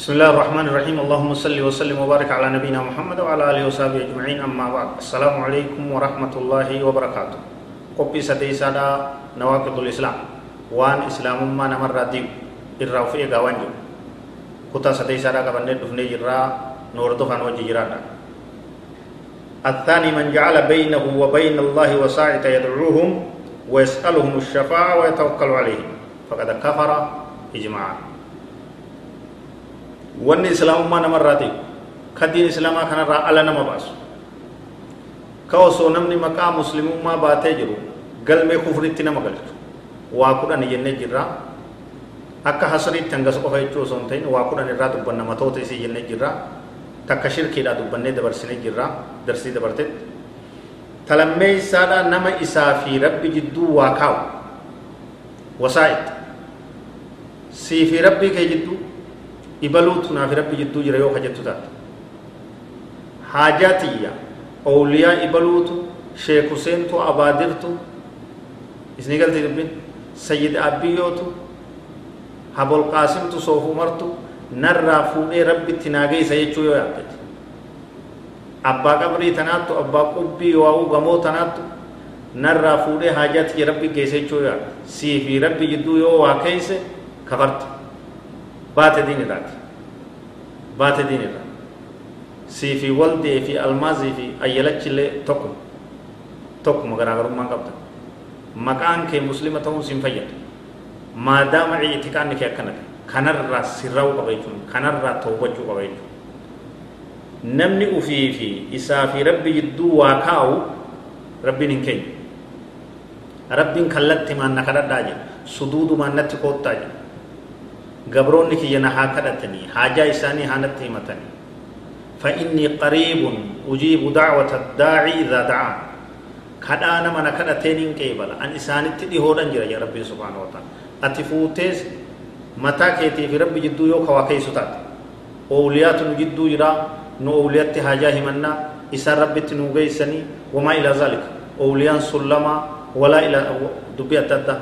بسم الله الرحمن الرحيم اللهم صل وسلم وبارك على نبينا محمد وعلى اله وصحبه اجمعين اما بعد السلام عليكم ورحمه الله وبركاته قبي سديسادا نواقض الاسلام وان اسلام ما نمر ديو الرافع غوانجو كتا سديسادا كبند دفني جرا نور دفن جرانا الثاني من جعل بينه وبين الله وساعة يدعوهم ويسألهم الشفاعة ويتوكل عليهم فقد كفر إجماعا wanni islaamummaa namarraa ta'e kaddiin islaamaa kanarraa ala nama baasu ka osoo namni maqaa muslimummaa baatee jiru. Galmee kufritti nama galchu waa kudhan jennee jirra. Akka hasriitti hangas qofa jechuu osoo hin ta'in waa kudhan irraa dubbanna matoota isii jennee jirra. Takka shirkiidhaa dubbannee dabarsinee jirra. Darsii dabartetti talammeeysaadha nama isaa fi rabbi jidduu waa kaa'u wasaa'id sii fi rabbii kee jidduu ibaluutu naaf rabbi jidduu jira yoo kajettu taate haajaa tiyya owliyaa ibaluutu sheek huseentu abaadirtu isni galti dubbin sayyid abbiyootu habol qaasimtu soofu martu narraa fuudhee rabbitti naageeysa jechuu yoo yaaddete abbaa qabrii tanaattu abbaa qubbii waa'uu gamoo tanaattu narraa fuudhee haajaa rabbi geesse jechuu yoo yaadde sii fi rabbi jidduu yoo waa keeyse kafarta baate diin irraati baate diin irraa sii fi waldee fi almaazii fi ayyalachillee tokkuma tokkuma garaagarummaan qabda maqaan kee muslima ta'uun siin fayyada maadaama ictiqaanni kee akkana ta'e kanarraa sirraa'uu qaba jechuun kanarraa toobachuu qaba jechuun namni ufii fi isaa fi rabbi jidduu waa kaa'u rabbiin hin kenyu rabbiin kallatti maanna kadhadhaa jedha suduudumaan natti koottaa jedha gabroonni kiyya na haa kadhatanii haajaa isaanii haa natti himatanii فإني قريب أجيب دعوة الداعي إذا دعان كدا نما نكدتين كيبل أن إسانت ديهودن جرا يا ربي سبحانه وتعالى أتفوتس متى كيتي في ربي جدو يو كوا كيسوتات أوليات جدو جرا نو أوليات حاجة همنا إسا ربي تنوغيسني وما إلى ذلك أوليان سلما ولا إلى دبي أتدا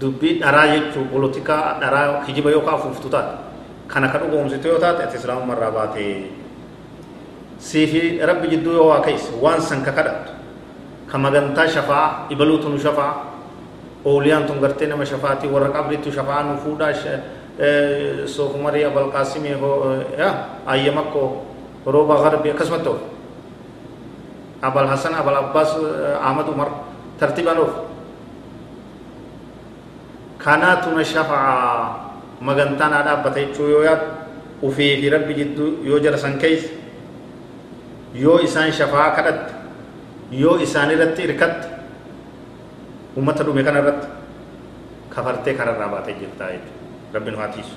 dubbii dharaa jechuun polotikaa dharaa hijiba yookaan afuuftu taate kana ka dhugoomsitu yoo taate ati islaamumarraa baate siifi rabbi jidduu yoo waa keessa waan san ka kadhattu ka magantaa shafaa ibaluutu nu shafaa ooliyaan tun gartee nama shafaatii warra qabriitu shafaa nu fuudhaa soofumarii abalqaasimii ayyamakko rooba garbi akkasumatti oofu abal hasan abal abbaas ahmad umar tartiibaan oofu kanaatu na shafaa magantaan haa dhaabbata jechuu yoo yaadu ufii fi rabbi jidduu yoo jara san keeyse yoo isaan shafaa kadhatte yoo isaan irratti irkatte ummata dhume kana irratti kafartee kanarraa baatee jirtaa jechuudha rabbiin haa tiisu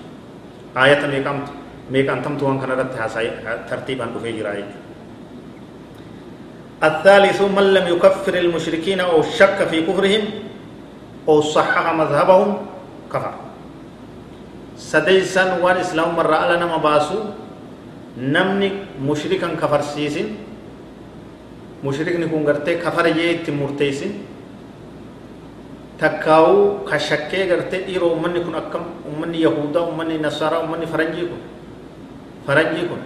aayata meeqamtu meeqantamtu waan kana irratti haasa'e tartiibaan dhufee jira jechuudha الثالث من لم يكفر المشركين أو شك في كفرهم أو صحح مذهبهم كفر. سديسا وان إسلام مرة على نما باسو نمني مشركا كفر سيسن مشرك نكون غرتي كفر يت مرتيسن تكاو كشكي غرتي إيرو أمني كن أكم أمني يهودا أمني نصارى أمني فرنجي كن فرنجي كن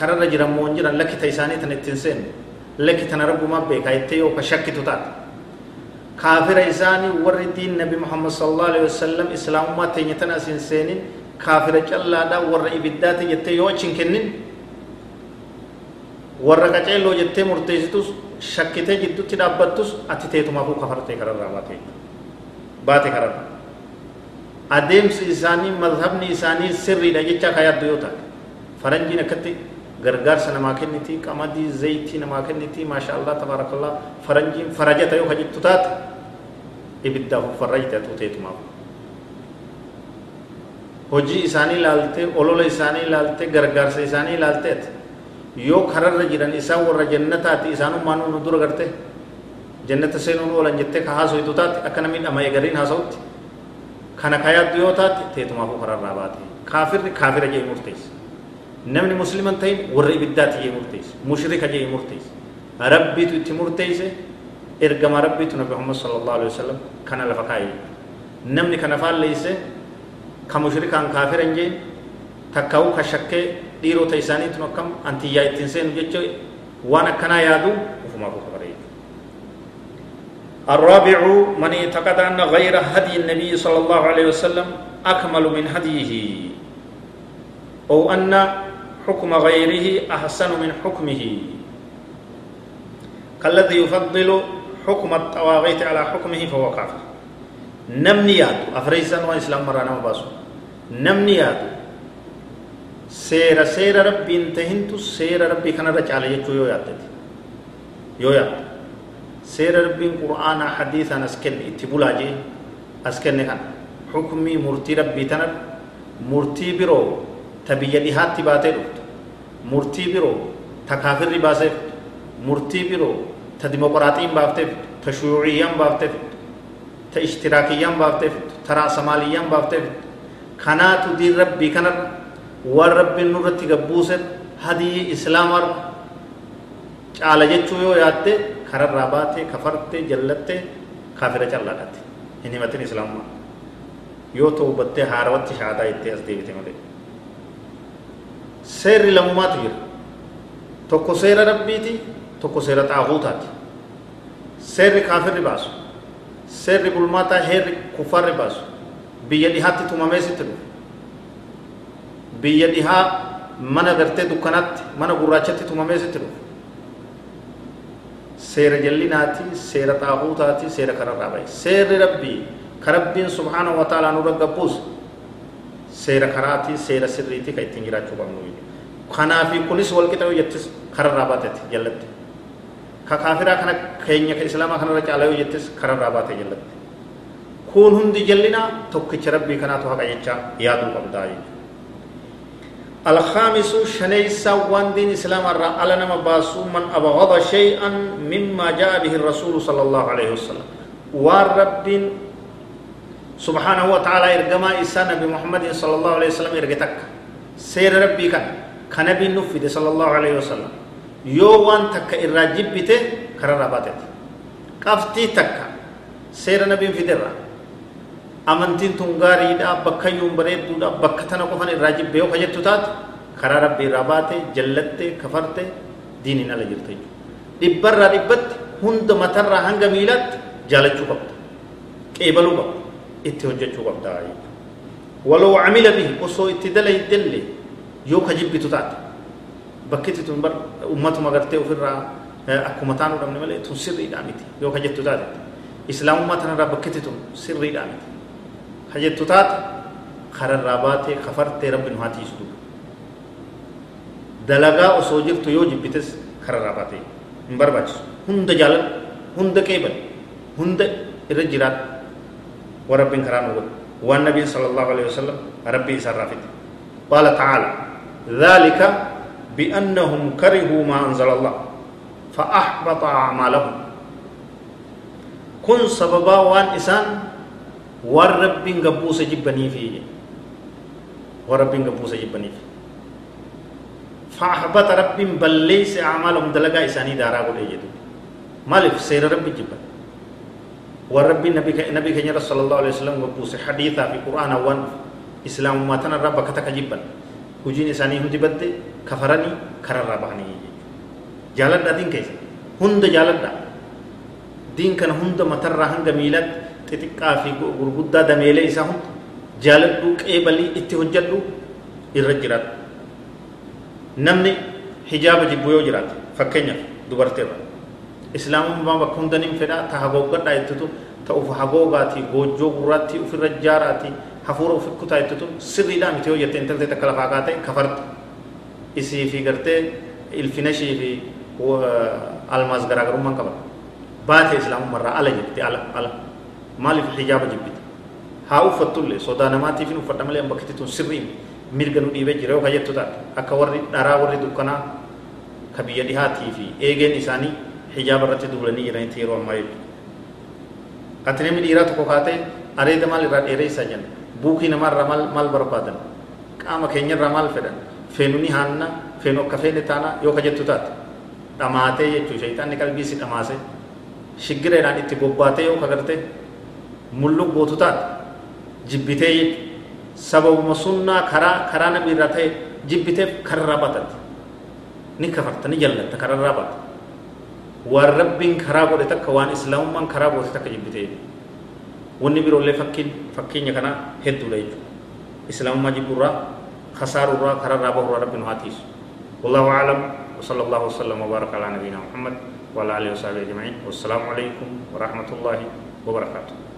خرر جرم مونجرا لك تيساني تنتنسين لك تنرب ما يتيو كشكي تتات. Kaafira isaanii warri diin nabi muhammad sallallahu alaihi wasallam islaamummaa teenya tana asin seenin kaafira callaadha warra ibiddaati jettee yoo achin kennin warra qaceelloo jettee murteessitus shakkitee jiddutti dhaabbattus ati teetumaafuu kafartee kararraa baate baate kararraa adeemsi isaanii madhabni isaanii sirriidha jecha ka yaaddu yoo taate faranjiin akkatti gargaarsa namaa kenniti qamadii zayitii namaa kenniti maasha allah tabaarakallah faranjiin farajata yoo ka jettu taate ibiddaaf farrajte tuuteetumaaf hojii isaanii ilaalte olola isaanii ilaalte gargaarsa isaanii ilaalteet yoo kararra jiran isaan warra jannataati isaanummaan nu dura garte jannata seenuun oolan jettee ka haasoytu taate akka namni dhama eegariin haasa'utti kana ka yaaddu yoo taate teetumaafuu kararraa baate kaafirri kaafira jee murteessa namni musliman ta'in warra ibiddaati jee murteessa mushrika jee murteessa rabbiitu itti murteesse ergama rabbiitu nabi muhammad sallallahu alaihi wasallam kana lafa kaa'e namni kana faalleeyse ka mushrikaan kaafira hin jeen takkaa'u ka shakkee dhiirota isaaniitu akkam antiyyaa ittiin seenu jecha waan akkanaa yaadu ufumaa kuka bareedu الرابع من اعتقد أن غير هدي النبي صلى الله عليه وسلم أكمل من هديه أو أن حكم غيره أحسن من حكمه كالذي يفضل حكم الطواغيت على حكمه فهو كافر. نمني يادو أفريسان وإسلام مرانا مباسو نمني يادو سير سير ربي انتهنتو. سير ربي كان رجع يجو يو يادتي يو ياد سير ربي قرآن حديثا أسكن اتبولا جي أسكن كان حكمي مرتي ربي تنر مرتي برو تبي دهات باتي مرتي برو تكافر باسي مرتي برو تديمقراطيين بافتي تشيوعيين بافتي تاشتراكيين بافتي ترى سماليين بافتي كانت دين ربي كانت ورب نورتي قبوسة هدي إسلام على جتشو يو ياتي خرر راباتي كفرتي جلتي كافرة جلالاتي هني متن إسلام يو توبتي هاروتي شهادة إتي أصديبتي مدي سير لمومات جر tokko seera rabbiiti tokko seera xaaquutaati seerri kaafirri baasu seerri bulmaataa heerri kuffarri baasu biyya dhihaatti tumamee sitti dhufu biyya dhihaa mana gartee dukkanaatti mana gurraachatti tumamee sitti dhufu seera jallinaati seera xaaquutaati seera kararraa bahe seerri rabbii ka rabbiin subhaanahu wa ta'aalaa nurra gabbuus seera karaati seera sirriiti ka ittiin jiraachuu qabnu kanaafi kunis walqixa yoo jettis kararraa baateti jallatti ka kaafiraa kana keenya ka islaamaa kanarra caalaa yoo jettis kararraa baate jallatti. Kun hundi jallinaa tokkicha rabbii kanaatu haqa jecha yaaduu qabdaa jechuudha. الخامس شنيسا وان دين اسلام الرا على نما باسو من ابغض شيئا مما جاء به الرسول صلى الله عليه وسلم والرب سبحانه وتعالى ارجما إسا نبي محمد صلى الله عليه وسلم ارجتك سير ربي كان كنبي نفد صلى الله عليه وسلم وان تك الراجب بته كرر باتت قفتي تك سير نبي في درا amantiin tun gaariidha bakka iyyuun bareedduudha bakka tana qofan irraa jibbee yoo kajettu taate karaa rabbii irraa jallatte kafarte diiniin ala jirte dhibbarraa dhibbatti hunda matarraa hanga miilaatti jaalachuu qabda qeebaluu qabda itti hojjechuu qabda waloo camila bihi osoo itti dalaydellee yoo ka taate bakkitti tun bar ummatuma gartee ofirraa akkuma taanuu dhabne malee tun sirriidhaa miti yoo ka jettu taate islaamummaa tanarraa bakkitti tun sirriidhaa miti kajettu taate kararraa baatee kafartee rabbi nu haa tiisu dalagaa osoo jirtu yoo jibbites kararraa baatee hin barbaachisu hunda jaalan hunda qeeban hunda irra jiraat wa rabbiin karaa nu godhu waan nabiin sala allahu alehi wasalam rabbii isarraa fite qaala tacaala ذلك بأنهم كرهوا ما أنزل الله فأحبط أعمالهم. كن سببا وان إسان waan rabbiin gabbuusa jibbaniifi waan rabbiin gabbuusa jibbaniif فأحبط رب بل ليس أعمالهم دلقا إساني دارا قد يجدو مالف سير رب جبا والرب نبي نبي كنير صلى الله عليه وسلم وبوس حديثا في قرآن وان إسلام ما تنا رب كتك جبا هجين إساني هم جبت كفرني كرر رباني جالد دين كيس هند جالد دين كان هند متر هنگ ميلاد xixiqqaa fi gurguddaa dameelee isaa hunda jaaladhuu qeebalii itti hojjadhu irra jiraatu namni hijaaba jibbu yoo jiraate fakkeenyaaf dubarteerra islaamummaa bakka hunda nin fedhaa ta hagooggadhaa jettutu ta uf hagoogaati goojjoo gurraatti ufirra jaaraati hafuura ufi kutaa jettutu sirriidhaa miti yoo jette intaltee takka lafaa kaatee kafarte isii fi gartee ilfinashii fi almaas garaagarummaan qaban baate islaamummarraa ala jette ala ala maaliif hijaaba jibbite haa uffattullee sodaa namaatiif hin uffadha malee bakki tun sirriin mirga nu dhiibee jira yoo kajettu taate akka warri dharaa warri dukkanaa ka biyya dhihaatii fi eegeen isaanii hijaaba irratti duulanii jiranitti yeroo ammaa jechuudha ati namni dhiiraa tokko kaatee areeda maal irraa dheereessaa jenna buukii namaarraa maal maal barbaadan qaama keenyarraa maal fedhan feenu ni haanna feenu akka feene taana yoo kajettu taate dhamaatee jechuudha shayitaanni qalbii si dhamaase shiggireedhaan itti bobbaatee yoo kagartee mulluq gootu taate jibbitee jechuudha sababuma sunnaa karaa karaa nabii irraa ta'e jibbiteef kararraa batate ni kafarta ni jallatta kararraa bata waan rabbiin karaa godhe takka waan islaamummaan karaa goote takka jibbitee wanni biroollee fakkiin fakkeenya kana hedduudha jechuudha islaamummaa jibburraa kasaarurraa kararraa bahurraa rabbiin haa tiisu والله أعلم. وصلى الله وسلم وبارك على نبينا محمد وعلى آله وصحبه أجمعين. والسلام عليكم ورحمة الله وبركاته.